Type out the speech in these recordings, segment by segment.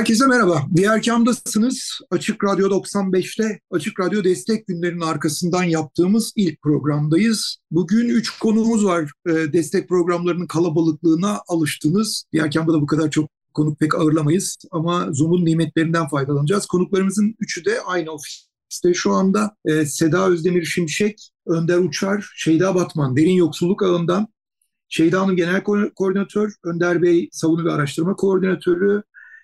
Herkese merhaba. Diğer kamdasınız. Açık Radyo 95'te Açık Radyo Destek Günlerinin arkasından yaptığımız ilk programdayız. Bugün üç konuğumuz var. Ee, destek programlarının kalabalıklığına alıştınız. Diğer kamda da bu kadar çok konuk pek ağırlamayız ama Zoom'un nimetlerinden faydalanacağız. Konuklarımızın üçü de aynı ofiste şu anda. Ee, Seda Özdemir Şimşek, Önder Uçar, Şeyda Batman, Derin Yoksulluk Ağından, Şeyda Hanım Genel Ko- Koordinatör, Önder Bey Savunu ve Araştırma Koordinatörü,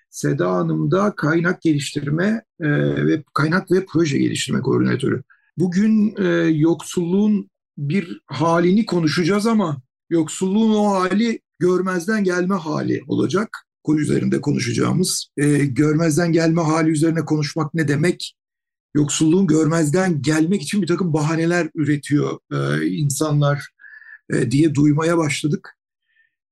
Seda Hanım da kaynak geliştirme e, ve kaynak ve proje geliştirme koordinatörü. Bugün e, yoksulluğun bir halini konuşacağız ama yoksulluğun o hali görmezden gelme hali olacak. Konu üzerinde konuşacağımız. E, görmezden gelme hali üzerine konuşmak ne demek? Yoksulluğun görmezden gelmek için bir takım bahaneler üretiyor e, insanlar e, diye duymaya başladık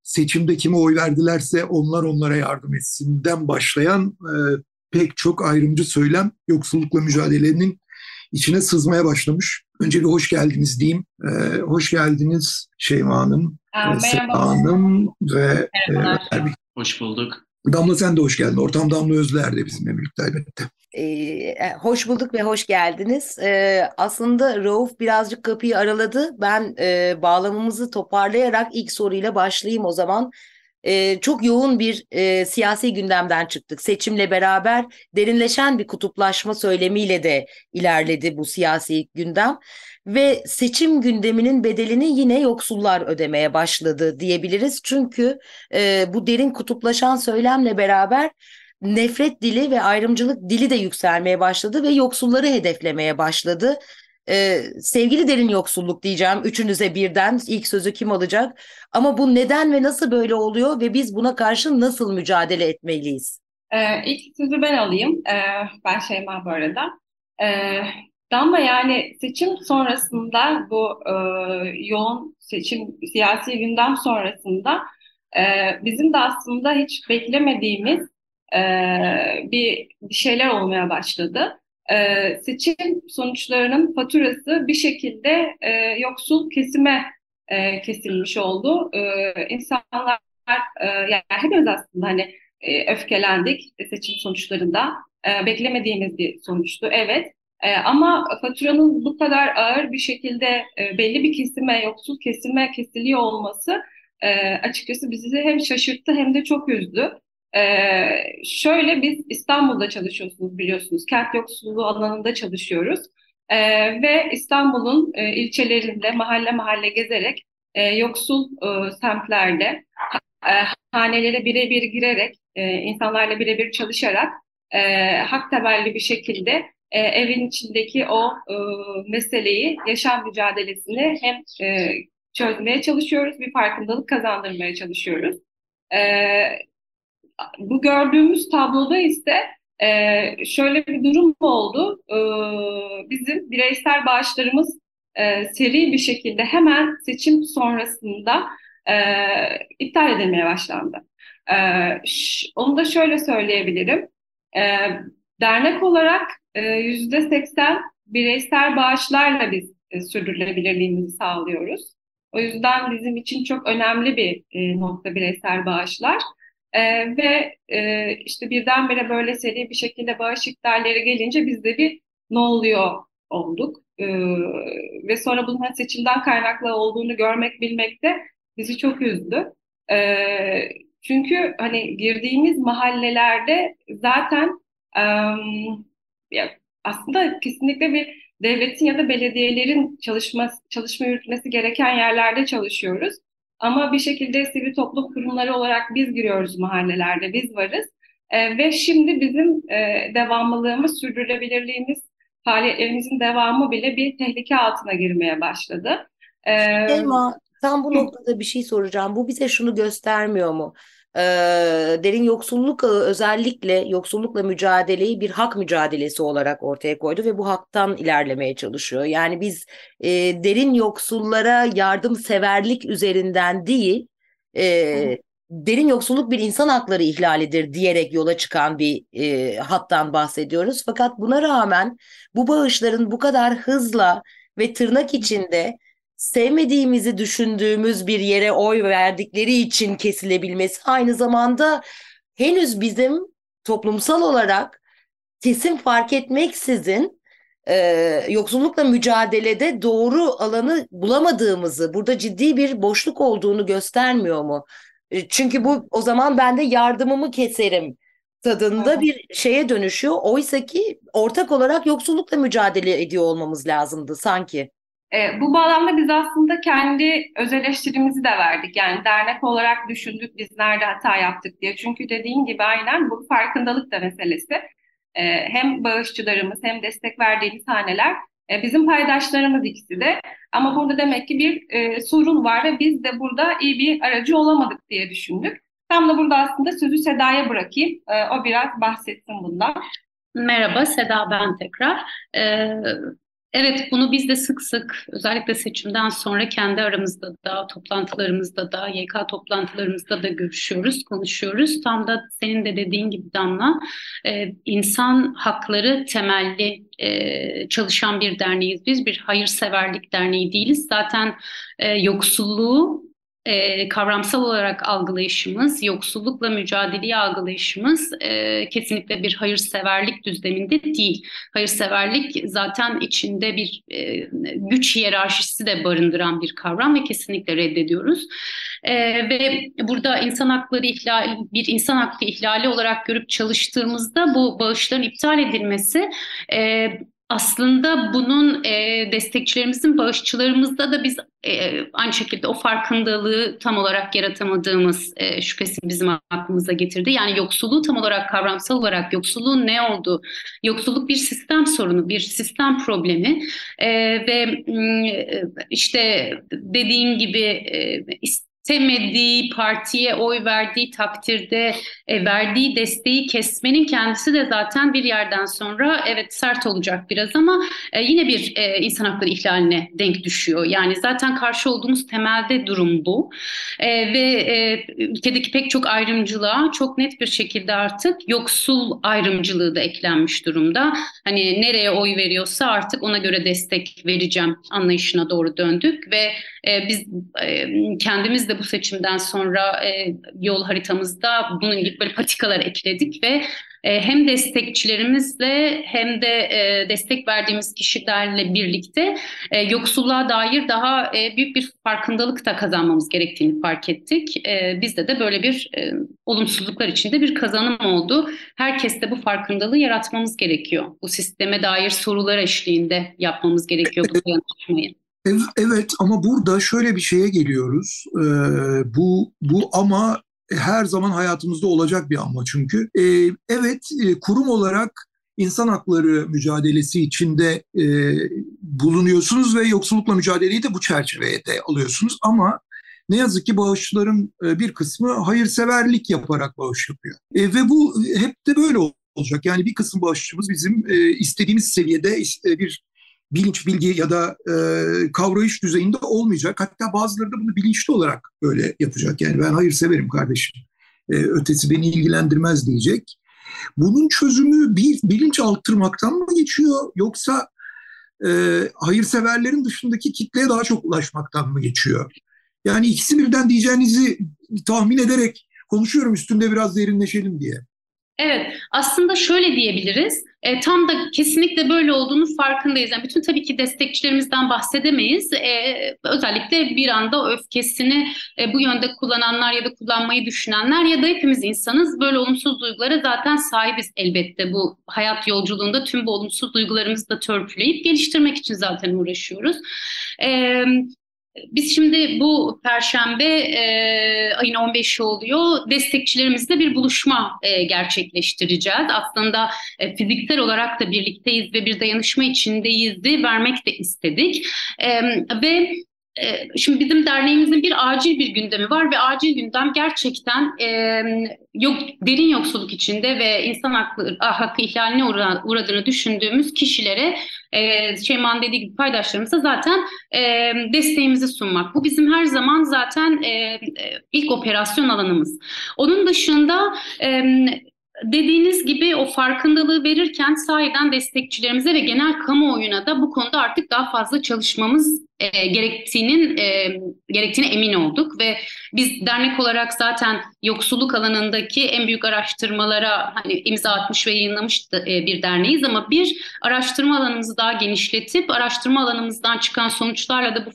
seçimde kime oy verdilerse onlar onlara yardım etsinden başlayan e, pek çok ayrımcı söylem yoksullukla mücadelenin içine sızmaya başlamış. Önce bir hoş geldiniz diyeyim. E, hoş geldiniz Şeyma Hanım, Aa, Seda Hanım ve Merhabalar. e, Hoş bulduk. Damla sen de hoş geldin. Ortam Damla Özler de bizimle birlikte elbette. Ee, hoş bulduk ve hoş geldiniz. Ee, aslında Rauf birazcık kapıyı araladı. Ben e, bağlamamızı toparlayarak ilk soruyla başlayayım o zaman. Ee, çok yoğun bir e, siyasi gündemden çıktık. Seçimle beraber derinleşen bir kutuplaşma söylemiyle de ilerledi bu siyasi gündem. Ve seçim gündeminin bedelini yine yoksullar ödemeye başladı diyebiliriz. Çünkü e, bu derin kutuplaşan söylemle beraber nefret dili ve ayrımcılık dili de yükselmeye başladı ve yoksulları hedeflemeye başladı. Ee, sevgili derin yoksulluk diyeceğim üçünüze birden ilk sözü kim alacak? Ama bu neden ve nasıl böyle oluyor ve biz buna karşı nasıl mücadele etmeliyiz? Ee, ilk sözü ben alayım. Ee, ben Şeyma bu arada. Ee, Damla yani seçim sonrasında bu e, yoğun seçim siyasi gündem sonrasında e, bizim de aslında hiç beklemediğimiz e, bir, bir şeyler olmaya başladı. E, seçim sonuçlarının faturası bir şekilde e, yoksul kesime e, kesilmiş oldu. E, insanlar e, yani hepimiz aslında hani e, öfkelendik seçim sonuçlarında. E, beklemediğimiz bir sonuçtu, evet. E, ama faturanın bu kadar ağır bir şekilde e, belli bir kesime, yoksul kesime kesiliyor olması e, açıkçası bizi hem şaşırttı hem de çok üzdü. Ee, şöyle biz İstanbul'da çalışıyorsunuz biliyorsunuz. Kent yoksulluğu alanında çalışıyoruz. Ee, ve İstanbul'un e, ilçelerinde mahalle mahalle gezerek e, yoksul e, semtlerde e, hanelere birebir girerek, e, insanlarla birebir çalışarak e, hak temelli bir şekilde e, evin içindeki o e, meseleyi, yaşam mücadelesini hem e, çözmeye çalışıyoruz, bir farkındalık kazandırmaya çalışıyoruz. E, bu gördüğümüz tabloda ise e, şöyle bir durum oldu. E, bizim bireysel bağışlarımız e, seri bir şekilde hemen seçim sonrasında e, iptal edilmeye başlandı. E, ş, onu da şöyle söyleyebilirim. E, dernek olarak yüzde seksen bireysel bağışlarla biz e, sürdürülebilirliğimizi sağlıyoruz. O yüzden bizim için çok önemli bir e, nokta bireysel bağışlar. Ee, ve e, işte birdenbire böyle seri bir şekilde bağış iptalleri gelince biz de bir ne oluyor olduk. Ee, ve sonra bunun seçimden kaynaklı olduğunu görmek, bilmek de bizi çok üzdü. Ee, çünkü hani girdiğimiz mahallelerde zaten ya aslında kesinlikle bir devletin ya da belediyelerin çalışma, çalışma yürütmesi gereken yerlerde çalışıyoruz. Ama bir şekilde sivil toplum kurumları olarak biz giriyoruz mahallelerde, biz varız. E, ve şimdi bizim e, devamlılığımız, sürdürülebilirliğimiz, faaliyetlerimizin devamı bile bir tehlike altına girmeye başladı. E, Selma, tam bu noktada bir şey soracağım. Bu bize şunu göstermiyor mu? Ee, derin yoksulluk ağı özellikle yoksullukla mücadeleyi bir hak mücadelesi olarak ortaya koydu ve bu haktan ilerlemeye çalışıyor. Yani biz e, derin yoksullara yardımseverlik üzerinden değil, e, derin yoksulluk bir insan hakları ihlalidir diyerek yola çıkan bir e, hattan bahsediyoruz. Fakat buna rağmen bu bağışların bu kadar hızla ve tırnak içinde sevmediğimizi düşündüğümüz bir yere oy verdikleri için kesilebilmesi aynı zamanda henüz bizim toplumsal olarak kesin fark etmeksizin e, yoksullukla mücadelede doğru alanı bulamadığımızı, burada ciddi bir boşluk olduğunu göstermiyor mu? E, çünkü bu o zaman ben de yardımımı keserim tadında bir şeye dönüşüyor. Oysa ki ortak olarak yoksullukla mücadele ediyor olmamız lazımdı sanki. E, bu bağlamda biz aslında kendi öz eleştirimizi de verdik. Yani dernek olarak düşündük biz nerede hata yaptık diye. Çünkü dediğin gibi aynen bu farkındalık da meselesi. E, hem bağışçılarımız hem destek verdiğimiz haneler e, bizim paydaşlarımız ikisi de. Ama burada demek ki bir e, sorun var ve biz de burada iyi bir aracı olamadık diye düşündük. Tam da burada aslında sözü Seda'ya bırakayım. E, o biraz bahsetsin bundan. Merhaba Seda ben tekrar. Ee, Evet, bunu biz de sık sık özellikle seçimden sonra kendi aramızda da, toplantılarımızda da, YK toplantılarımızda da görüşüyoruz, konuşuyoruz. Tam da senin de dediğin gibi Damla, e, insan hakları temelli e, çalışan bir derneğiz. Biz bir hayırseverlik derneği değiliz. Zaten e, yoksulluğu e, kavramsal olarak algılayışımız, yoksullukla mücadeleyi algılayışımız e, kesinlikle bir hayırseverlik düzleminde değil. Hayırseverlik zaten içinde bir e, güç hiyerarşisi de barındıran bir kavram ve kesinlikle reddediyoruz. E, ve burada insan hakları ihlali, bir insan hakkı ihlali olarak görüp çalıştığımızda bu bağışların iptal edilmesi e, aslında bunun e, destekçilerimizin, bağışçılarımızda da biz e, aynı şekilde o farkındalığı tam olarak yaratamadığımız e, şüphesi bizim aklımıza getirdi. Yani yoksulluğu tam olarak kavramsal olarak yoksulluğun ne olduğu, yoksulluk bir sistem sorunu, bir sistem problemi e, ve e, işte dediğin gibi e, sevmediği partiye oy verdiği takdirde e, verdiği desteği kesmenin kendisi de zaten bir yerden sonra evet sert olacak biraz ama e, yine bir e, insan hakları ihlaline denk düşüyor. Yani zaten karşı olduğumuz temelde durum bu e, ve e, ülkedeki pek çok ayrımcılığa çok net bir şekilde artık yoksul ayrımcılığı da eklenmiş durumda. Hani nereye oy veriyorsa artık ona göre destek vereceğim anlayışına doğru döndük ve e, biz e, kendimiz de bu seçimden sonra e, yol haritamızda bunun gibi böyle patikalar ekledik ve e, hem destekçilerimizle hem de e, destek verdiğimiz kişilerle birlikte e, yoksulluğa dair daha e, büyük bir farkındalık da kazanmamız gerektiğini fark ettik. E, bizde de böyle bir e, olumsuzluklar içinde bir kazanım oldu. Herkeste bu farkındalığı yaratmamız gerekiyor. Bu sisteme dair sorular eşliğinde yapmamız gerekiyor bu dayanışmayı. Evet ama burada şöyle bir şeye geliyoruz. Ee, bu bu ama her zaman hayatımızda olacak bir ama çünkü. Ee, evet e, kurum olarak insan hakları mücadelesi içinde e, bulunuyorsunuz ve yoksullukla mücadeleyi de bu çerçevede alıyorsunuz ama ne yazık ki bağışçıların e, bir kısmı hayırseverlik yaparak bağış yapıyor. E, ve bu hep de böyle olacak. Yani bir kısım bağışçımız bizim e, istediğimiz seviyede e, bir bilinç, bilgi ya da e, kavrayış düzeyinde olmayacak. Hatta bazıları da bunu bilinçli olarak böyle yapacak. Yani ben hayır severim kardeşim, e, ötesi beni ilgilendirmez diyecek. Bunun çözümü bir bilinç arttırmaktan mı geçiyor yoksa e, hayırseverlerin dışındaki kitleye daha çok ulaşmaktan mı geçiyor? Yani ikisi birden diyeceğinizi tahmin ederek konuşuyorum üstünde biraz derinleşelim diye. Evet, aslında şöyle diyebiliriz. E, tam da kesinlikle böyle olduğunu farkındayız. Yani bütün tabii ki destekçilerimizden bahsedemeyiz. E, özellikle bir anda öfkesini e, bu yönde kullananlar ya da kullanmayı düşünenler ya da hepimiz insanız. Böyle olumsuz duygulara zaten sahibiz elbette. Bu hayat yolculuğunda tüm bu olumsuz duygularımızı da törpüleyip geliştirmek için zaten uğraşıyoruz. E, biz şimdi bu perşembe e, ayın 15'i oluyor. Destekçilerimizle bir buluşma e, gerçekleştireceğiz. Aslında e, fiziksel olarak da birlikteyiz ve bir dayanışma içindeyizdi. Vermek de istedik. E, ve e, şimdi bizim derneğimizin bir acil bir gündemi var ve acil gündem gerçekten e, yok derin yoksulluk içinde ve insan ah, hakkı ihlaline uğradığını düşündüğümüz kişilere e, Şeyman dediği gibi paydaşlarımıza zaten e, desteğimizi sunmak. Bu bizim her zaman zaten e, ilk operasyon alanımız. Onun dışında e, dediğiniz gibi o farkındalığı verirken sahiden destekçilerimize ve genel kamuoyuna da bu konuda artık daha fazla çalışmamız e, gerektiğinin e, gerektiğine emin olduk ve biz dernek olarak zaten yoksulluk alanındaki en büyük araştırmalara hani imza atmış ve yayınlamış e, bir derneğiz ama bir araştırma alanımızı daha genişletip araştırma alanımızdan çıkan sonuçlarla da bu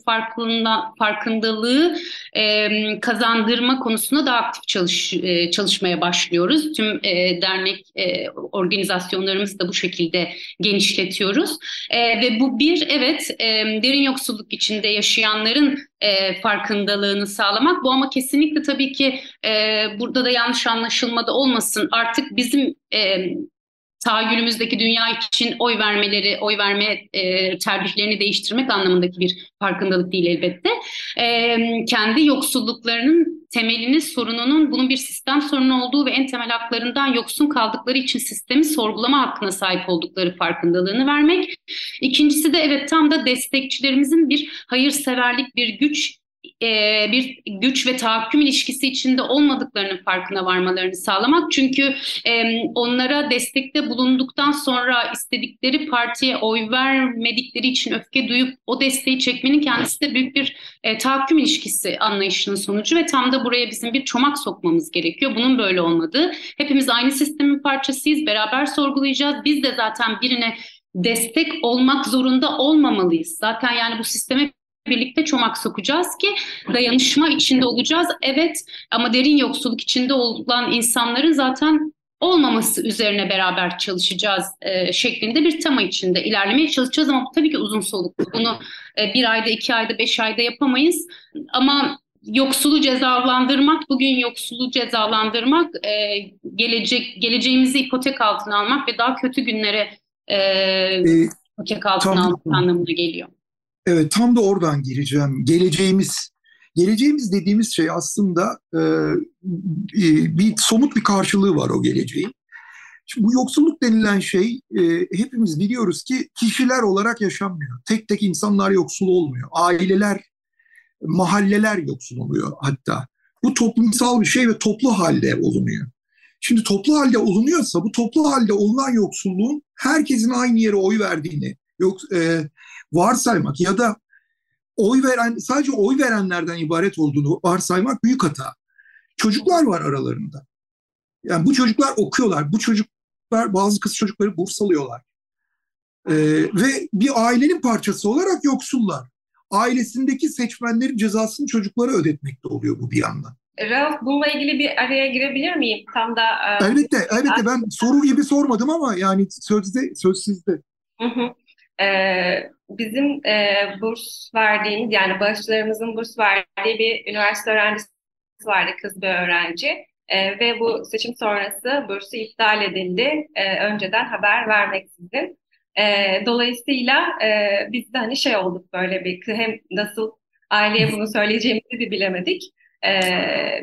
farkındalığı e, kazandırma konusunda daha aktif çalış, e, çalışmaya başlıyoruz. Tüm e, dernek e, organizasyonlarımızı da bu şekilde genişletiyoruz e, ve bu bir evet e, derin yoksulluk içinde yaşayanların e, farkındalığını sağlamak. Bu ama kesinlikle tabii ki e, burada da yanlış anlaşılmada olmasın. Artık bizim e, tahayyülümüzdeki dünya için oy vermeleri, oy verme e, tercihlerini değiştirmek anlamındaki bir farkındalık değil elbette. E, kendi yoksulluklarının temelini, sorununun bunun bir sistem sorunu olduğu ve en temel haklarından yoksun kaldıkları için sistemi sorgulama hakkına sahip oldukları farkındalığını vermek. İkincisi de evet tam da destekçilerimizin bir hayırseverlik, bir güç e, bir güç ve tahakküm ilişkisi içinde olmadıklarının farkına varmalarını sağlamak. Çünkü e, onlara destekte bulunduktan sonra istedikleri partiye oy vermedikleri için öfke duyup o desteği çekmenin kendisi de büyük bir e, tahakküm ilişkisi anlayışının sonucu ve tam da buraya bizim bir çomak sokmamız gerekiyor. Bunun böyle olmadığı. Hepimiz aynı sistemin parçasıyız. Beraber sorgulayacağız. Biz de zaten birine destek olmak zorunda olmamalıyız. Zaten yani bu sisteme birlikte çomak sokacağız ki dayanışma içinde olacağız. Evet ama derin yoksulluk içinde olan insanların zaten olmaması üzerine beraber çalışacağız e, şeklinde bir tema içinde ilerlemeye çalışacağız ama bu tabii ki uzun soluklu. Bunu e, bir ayda, iki ayda, beş ayda yapamayız. Ama yoksulu cezalandırmak, bugün yoksulu cezalandırmak, e, gelecek geleceğimizi ipotek altına almak ve daha kötü günlere e, ipotek altına almak anlamına geliyor. Evet tam da oradan gireceğim. Geleceğimiz. Geleceğimiz dediğimiz şey aslında e, bir somut bir karşılığı var o geleceğin. Şimdi bu yoksulluk denilen şey e, hepimiz biliyoruz ki kişiler olarak yaşanmıyor. Tek tek insanlar yoksul olmuyor. Aileler, mahalleler yoksul oluyor hatta. Bu toplumsal bir şey ve toplu halde olunuyor. Şimdi toplu halde olunuyorsa bu toplu halde olunan yoksulluğun herkesin aynı yere oy verdiğini, yok e, varsaymak ya da oy veren sadece oy verenlerden ibaret olduğunu varsaymak büyük hata. Çocuklar var aralarında. Yani bu çocuklar okuyorlar. Bu çocuklar bazı kız çocukları burs alıyorlar. Ee, ve bir ailenin parçası olarak yoksullar. Ailesindeki seçmenlerin cezasını çocuklara ödetmekte oluyor bu bir yandan. Rauf bununla ilgili bir araya girebilir miyim? Tam da e, Elbette, elbette ben soru gibi sormadım ama yani sözde söz sizde. Hı hı. Ee, bizim e, burs verdiğimiz yani bağışçılarımızın burs verdiği bir üniversite öğrencisi vardı kız bir öğrenci. E, ve bu seçim sonrası bursu iptal edildi. E, önceden haber vermeksizin. E, dolayısıyla e, biz de hani şey olduk böyle bir hem nasıl aileye bunu söyleyeceğimizi bir bilemedik. E,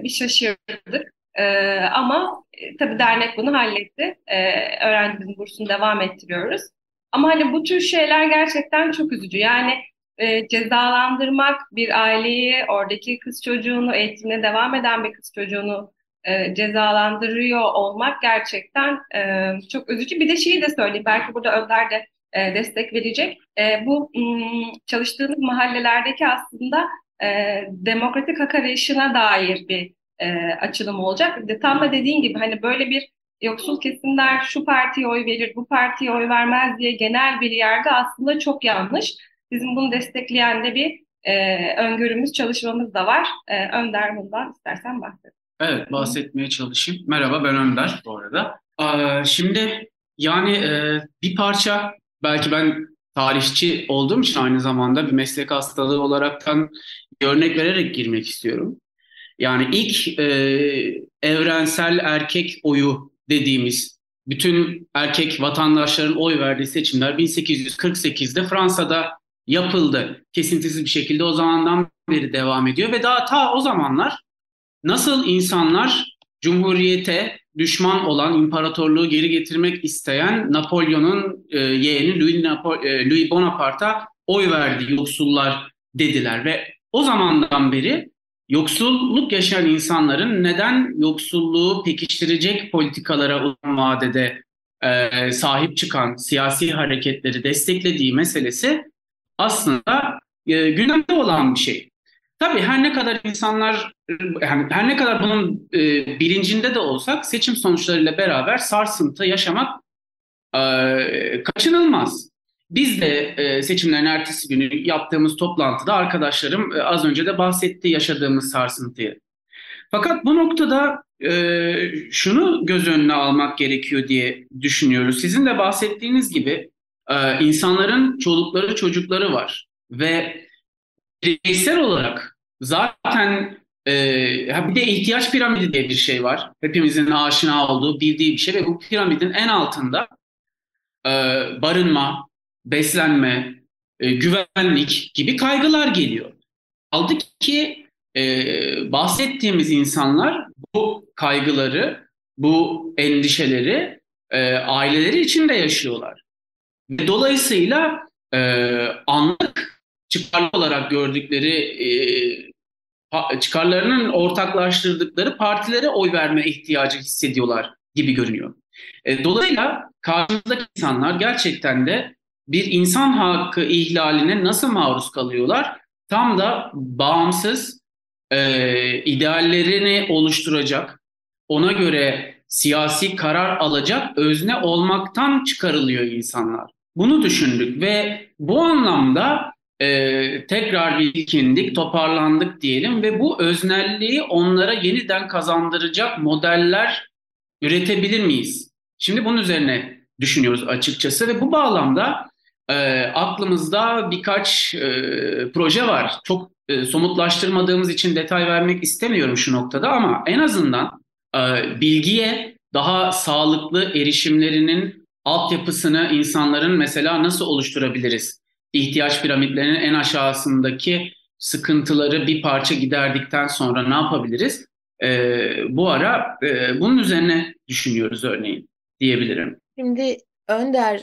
bir şaşırdık. E, ama e, tabii dernek bunu halletti. E, öğrencimizin bursunu devam ettiriyoruz. Ama hani bu tür şeyler gerçekten çok üzücü. Yani e, cezalandırmak bir aileyi, oradaki kız çocuğunu, eğitimine devam eden bir kız çocuğunu e, cezalandırıyor olmak gerçekten e, çok üzücü. Bir de şeyi de söyleyeyim, belki burada Önder de e, destek verecek. E, bu m, çalıştığımız mahallelerdeki aslında e, demokratik hak arayışına dair bir e, açılım olacak. De, tam da dediğin gibi hani böyle bir yoksul kesimler şu partiye oy verir, bu partiye oy vermez diye genel bir yerde aslında çok yanlış. Bizim bunu destekleyen de bir e, öngörümüz, çalışmamız da var. E, Önder bundan istersen bahset. Evet, bahsetmeye çalışayım. Merhaba, ben Önder bu arada. Ee, şimdi yani e, bir parça, belki ben tarihçi olduğum için aynı zamanda bir meslek hastalığı olaraktan bir örnek vererek girmek istiyorum. Yani ilk e, evrensel erkek oyu dediğimiz bütün erkek vatandaşların oy verdiği seçimler 1848'de Fransa'da yapıldı. Kesintisiz bir şekilde o zamandan beri devam ediyor ve daha ta o zamanlar nasıl insanlar Cumhuriyete düşman olan imparatorluğu geri getirmek isteyen Napolyon'un e, yeğeni Louis, Napo- e, Louis Bonaparte'a oy verdi yoksullar dediler ve o zamandan beri yoksulluk yaşayan insanların neden yoksulluğu pekiştirecek politikalara uzun vadede e, sahip çıkan siyasi hareketleri desteklediği meselesi aslında e, gündemde olan bir şey. Tabii her ne kadar insanlar, yani her ne kadar bunun e, bilincinde de olsak seçim sonuçlarıyla beraber sarsıntı yaşamak e, kaçınılmaz. Biz de e, seçimlerin ertesi günü yaptığımız toplantıda arkadaşlarım e, az önce de bahsetti yaşadığımız sarsıntıyı. Fakat bu noktada e, şunu göz önüne almak gerekiyor diye düşünüyoruz. Sizin de bahsettiğiniz gibi e, insanların çolukları çocukları var ve bireysel olarak zaten bir de ihtiyaç piramidi diye bir şey var. Hepimizin aşina olduğu, bildiği bir şey ve bu piramidin en altında barınma, beslenme, e, güvenlik gibi kaygılar geliyor. Aldık ki e, bahsettiğimiz insanlar bu kaygıları, bu endişeleri e, aileleri içinde yaşıyorlar. Dolayısıyla e, anlık çıkarlı olarak gördükleri e, çıkarlarının ortaklaştırdıkları partilere oy verme ihtiyacı hissediyorlar gibi görünüyor. E, dolayısıyla karşımızdaki insanlar gerçekten de bir insan hakkı ihlaline nasıl maruz kalıyorlar? Tam da bağımsız e, ideallerini oluşturacak, ona göre siyasi karar alacak özne olmaktan çıkarılıyor insanlar. Bunu düşündük ve bu anlamda e, tekrar ilkindik, toparlandık diyelim ve bu öznelliği onlara yeniden kazandıracak modeller üretebilir miyiz? Şimdi bunun üzerine düşünüyoruz açıkçası ve bu bağlamda e, aklımızda birkaç e, proje var. Çok e, somutlaştırmadığımız için detay vermek istemiyorum şu noktada ama en azından e, bilgiye daha sağlıklı erişimlerinin altyapısını insanların mesela nasıl oluşturabiliriz? İhtiyaç piramitlerinin en aşağısındaki sıkıntıları bir parça giderdikten sonra ne yapabiliriz? E, bu ara e, bunun üzerine düşünüyoruz örneğin diyebilirim. Şimdi Önder,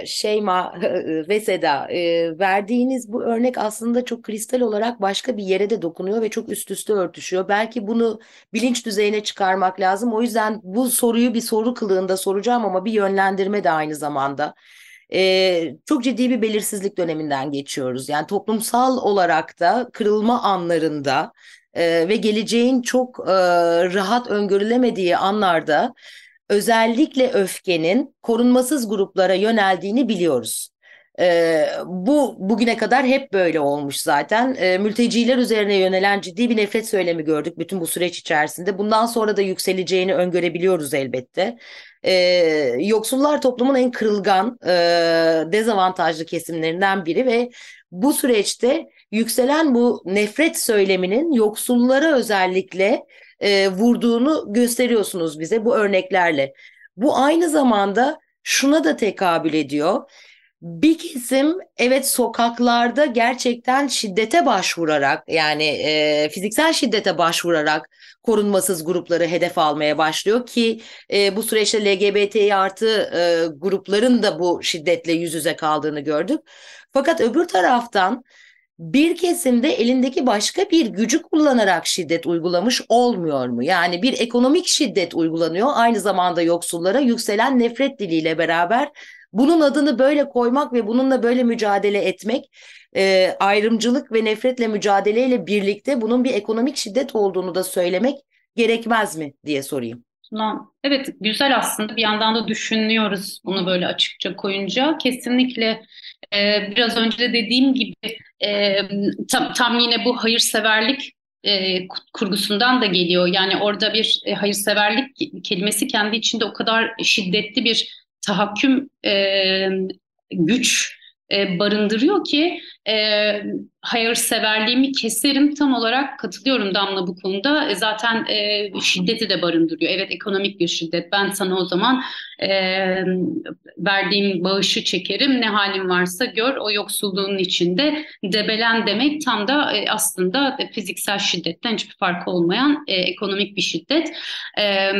e, Şeyma ve Seda e, verdiğiniz bu örnek aslında çok kristal olarak başka bir yere de dokunuyor ve çok üst üste örtüşüyor. Belki bunu bilinç düzeyine çıkarmak lazım. O yüzden bu soruyu bir soru kılığında soracağım ama bir yönlendirme de aynı zamanda. E, çok ciddi bir belirsizlik döneminden geçiyoruz. Yani toplumsal olarak da kırılma anlarında e, ve geleceğin çok e, rahat öngörülemediği anlarda özellikle öfkenin korunmasız gruplara yöneldiğini biliyoruz. Ee, bu bugüne kadar hep böyle olmuş zaten. Ee, mülteciler üzerine yönelen ciddi bir nefret söylemi gördük bütün bu süreç içerisinde. Bundan sonra da yükseleceğini öngörebiliyoruz elbette. Ee, yoksullar toplumun en kırılgan, e, dezavantajlı kesimlerinden biri ve bu süreçte yükselen bu nefret söyleminin yoksullara özellikle e, vurduğunu gösteriyorsunuz bize bu örneklerle. Bu aynı zamanda şuna da tekabül ediyor. Bir kesim evet sokaklarda gerçekten şiddete başvurarak yani e, fiziksel şiddete başvurarak korunmasız grupları hedef almaya başlıyor ki e, bu süreçte LGBTİ artı e, grupların da bu şiddetle yüz yüze kaldığını gördük. Fakat öbür taraftan bir kesimde elindeki başka bir gücü kullanarak şiddet uygulamış olmuyor mu? Yani bir ekonomik şiddet uygulanıyor aynı zamanda yoksullara yükselen nefret diliyle beraber bunun adını böyle koymak ve bununla böyle mücadele etmek e, ayrımcılık ve nefretle mücadeleyle birlikte bunun bir ekonomik şiddet olduğunu da söylemek gerekmez mi diye sorayım. Evet güzel aslında bir yandan da düşünüyoruz bunu böyle açıkça koyunca. Kesinlikle e, biraz önce de dediğim gibi e, tam, tam yine bu hayırseverlik e, kurgusundan da geliyor. Yani orada bir e, hayırseverlik kelimesi kendi içinde o kadar şiddetli bir tahakküm e, güç e, barındırıyor ki e, hayırseverliğimi keserim tam olarak katılıyorum Damla bu konuda. E, zaten e, şiddeti de barındırıyor. Evet ekonomik bir şiddet. Ben sana o zaman e, verdiğim bağışı çekerim. Ne halin varsa gör. O yoksulluğun içinde debelen demek tam da e, aslında fiziksel şiddetten hiçbir farkı olmayan e, ekonomik bir şiddet. E,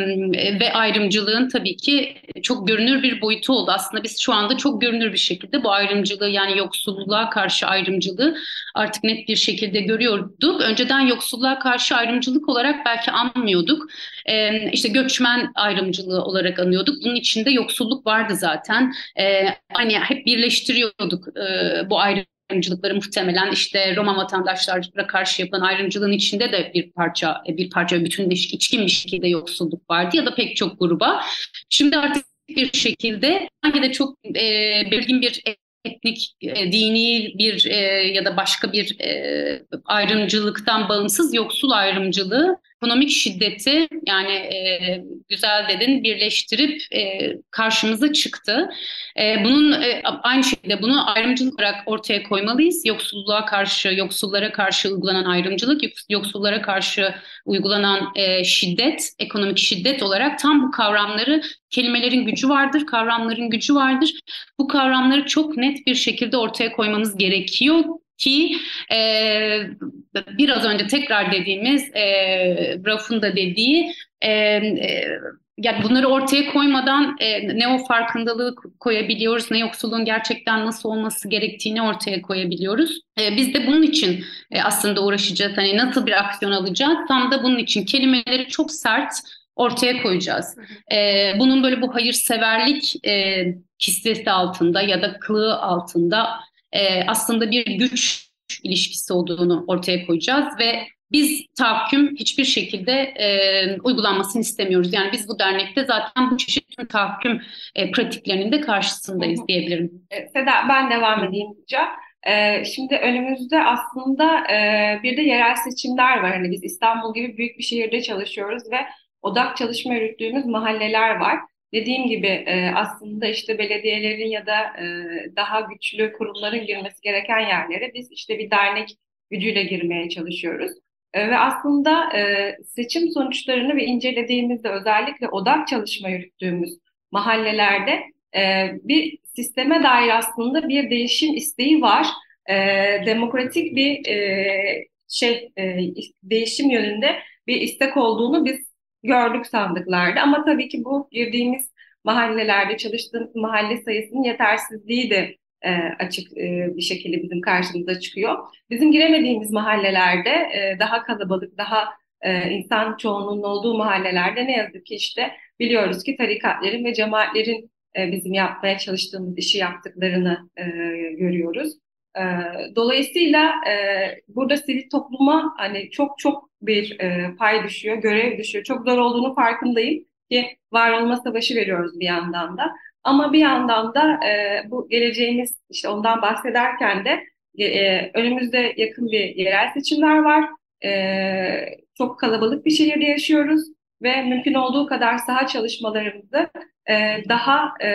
ve ayrımcılığın tabii ki çok görünür bir boyutu oldu. Aslında biz şu anda çok görünür bir şekilde bu ayrımcılığı yani yoksulluğa karşı ayrımcılığı artık net bir şekilde görüyorduk. Önceden yoksulluğa karşı ayrımcılık olarak belki anmıyorduk. Ee, işte göçmen ayrımcılığı olarak anıyorduk. Bunun içinde yoksulluk vardı zaten. Ee, hani hep birleştiriyorduk e, bu ayrımcılıkları muhtemelen işte Roma vatandaşlara karşı yapılan ayrımcılığın içinde de bir parça bir parça bütün içkin bir şekilde yoksulluk vardı ya da pek çok gruba. Şimdi artık bir şekilde hangi de çok e, belirgin bir etnik, e, dini bir e, ya da başka bir e, ayrımcılıktan bağımsız yoksul ayrımcılığı ekonomik şiddeti yani e, güzel dedin birleştirip e, karşımıza çıktı. E, bunun e, aynı şekilde bunu ayrımcılık olarak ortaya koymalıyız. Yoksulluğa karşı, yoksullara karşı uygulanan ayrımcılık, yoksullara karşı uygulanan e, şiddet, ekonomik şiddet olarak tam bu kavramları kelimelerin gücü vardır, kavramların gücü vardır. Bu kavramları çok net bir şekilde ortaya koymamız gerekiyor ki e, biraz önce tekrar dediğimiz e, Rauf'un da dediği e, e, yani bunları ortaya koymadan e, ne o farkındalığı koyabiliyoruz ne yoksulluğun gerçekten nasıl olması gerektiğini ortaya koyabiliyoruz. E, biz de bunun için e, aslında uğraşacağız. Hani nasıl bir aksiyon alacağız? Tam da bunun için kelimeleri çok sert ortaya koyacağız. E, bunun böyle bu hayırseverlik e, kisvesi altında ya da kılığı altında e, aslında bir güç ilişkisi olduğunu ortaya koyacağız ve biz tahakküm hiçbir şekilde e, uygulanmasını istemiyoruz. Yani biz bu dernekte zaten bu çeşit tüm tahakküm e, pratiklerinin de karşısındayız diyebilirim. E, Seda ben devam edeyim Hocam. Ee, şimdi önümüzde aslında e, bir de yerel seçimler var. Hani biz İstanbul gibi büyük bir şehirde çalışıyoruz ve odak çalışma yürüttüğümüz mahalleler var. Dediğim gibi e, aslında işte belediyelerin ya da e, daha güçlü kurumların girmesi gereken yerlere biz işte bir dernek gücüyle girmeye çalışıyoruz. E, ve aslında seçim sonuçlarını ve incelediğimizde özellikle odak çalışma yürüttüğümüz mahallelerde bir sisteme dair aslında bir değişim isteği var. Demokratik bir şey değişim yönünde bir istek olduğunu biz gördük sandıklarda. Ama tabii ki bu girdiğimiz mahallelerde çalıştığımız mahalle sayısının yetersizliği de e, açık e, bir şekilde bizim karşımıza çıkıyor. Bizim giremediğimiz mahallelerde e, daha kalabalık, daha e, insan çoğunluğunun olduğu mahallelerde ne yazık ki işte biliyoruz ki tarikatlerin ve cemaatlerin e, bizim yapmaya çalıştığımız işi yaptıklarını e, görüyoruz. E, dolayısıyla e, burada sivil topluma hani çok çok bir e, pay düşüyor, görev düşüyor. Çok zor olduğunu farkındayım ki var olma savaşı veriyoruz bir yandan da. Ama bir yandan da e, bu geleceğimiz işte ondan bahsederken de önümüzde yakın bir yerel seçimler var. Çok kalabalık bir şehirde yaşıyoruz ve mümkün olduğu kadar saha çalışmalarımızı e, daha e,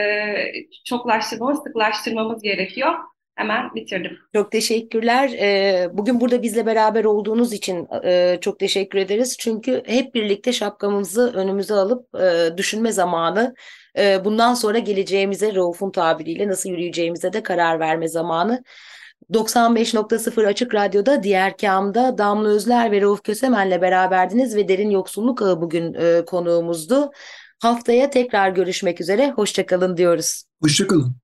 çoklaştırmamız, sıklaştırmamız gerekiyor. Hemen bitirdim. Çok teşekkürler. Ee, bugün burada bizle beraber olduğunuz için e, çok teşekkür ederiz. Çünkü hep birlikte şapkamızı önümüze alıp e, düşünme zamanı. E, bundan sonra geleceğimize Rauf'un tabiriyle nasıl yürüyeceğimize de karar verme zamanı. 95.0 Açık Radyo'da Diğer Kam'da Damla Özler ve Rauf Kösemen'le beraberdiniz ve Derin Yoksulluk Ağı bugün konuğumuzdu. Haftaya tekrar görüşmek üzere. Hoşçakalın diyoruz. Hoşçakalın.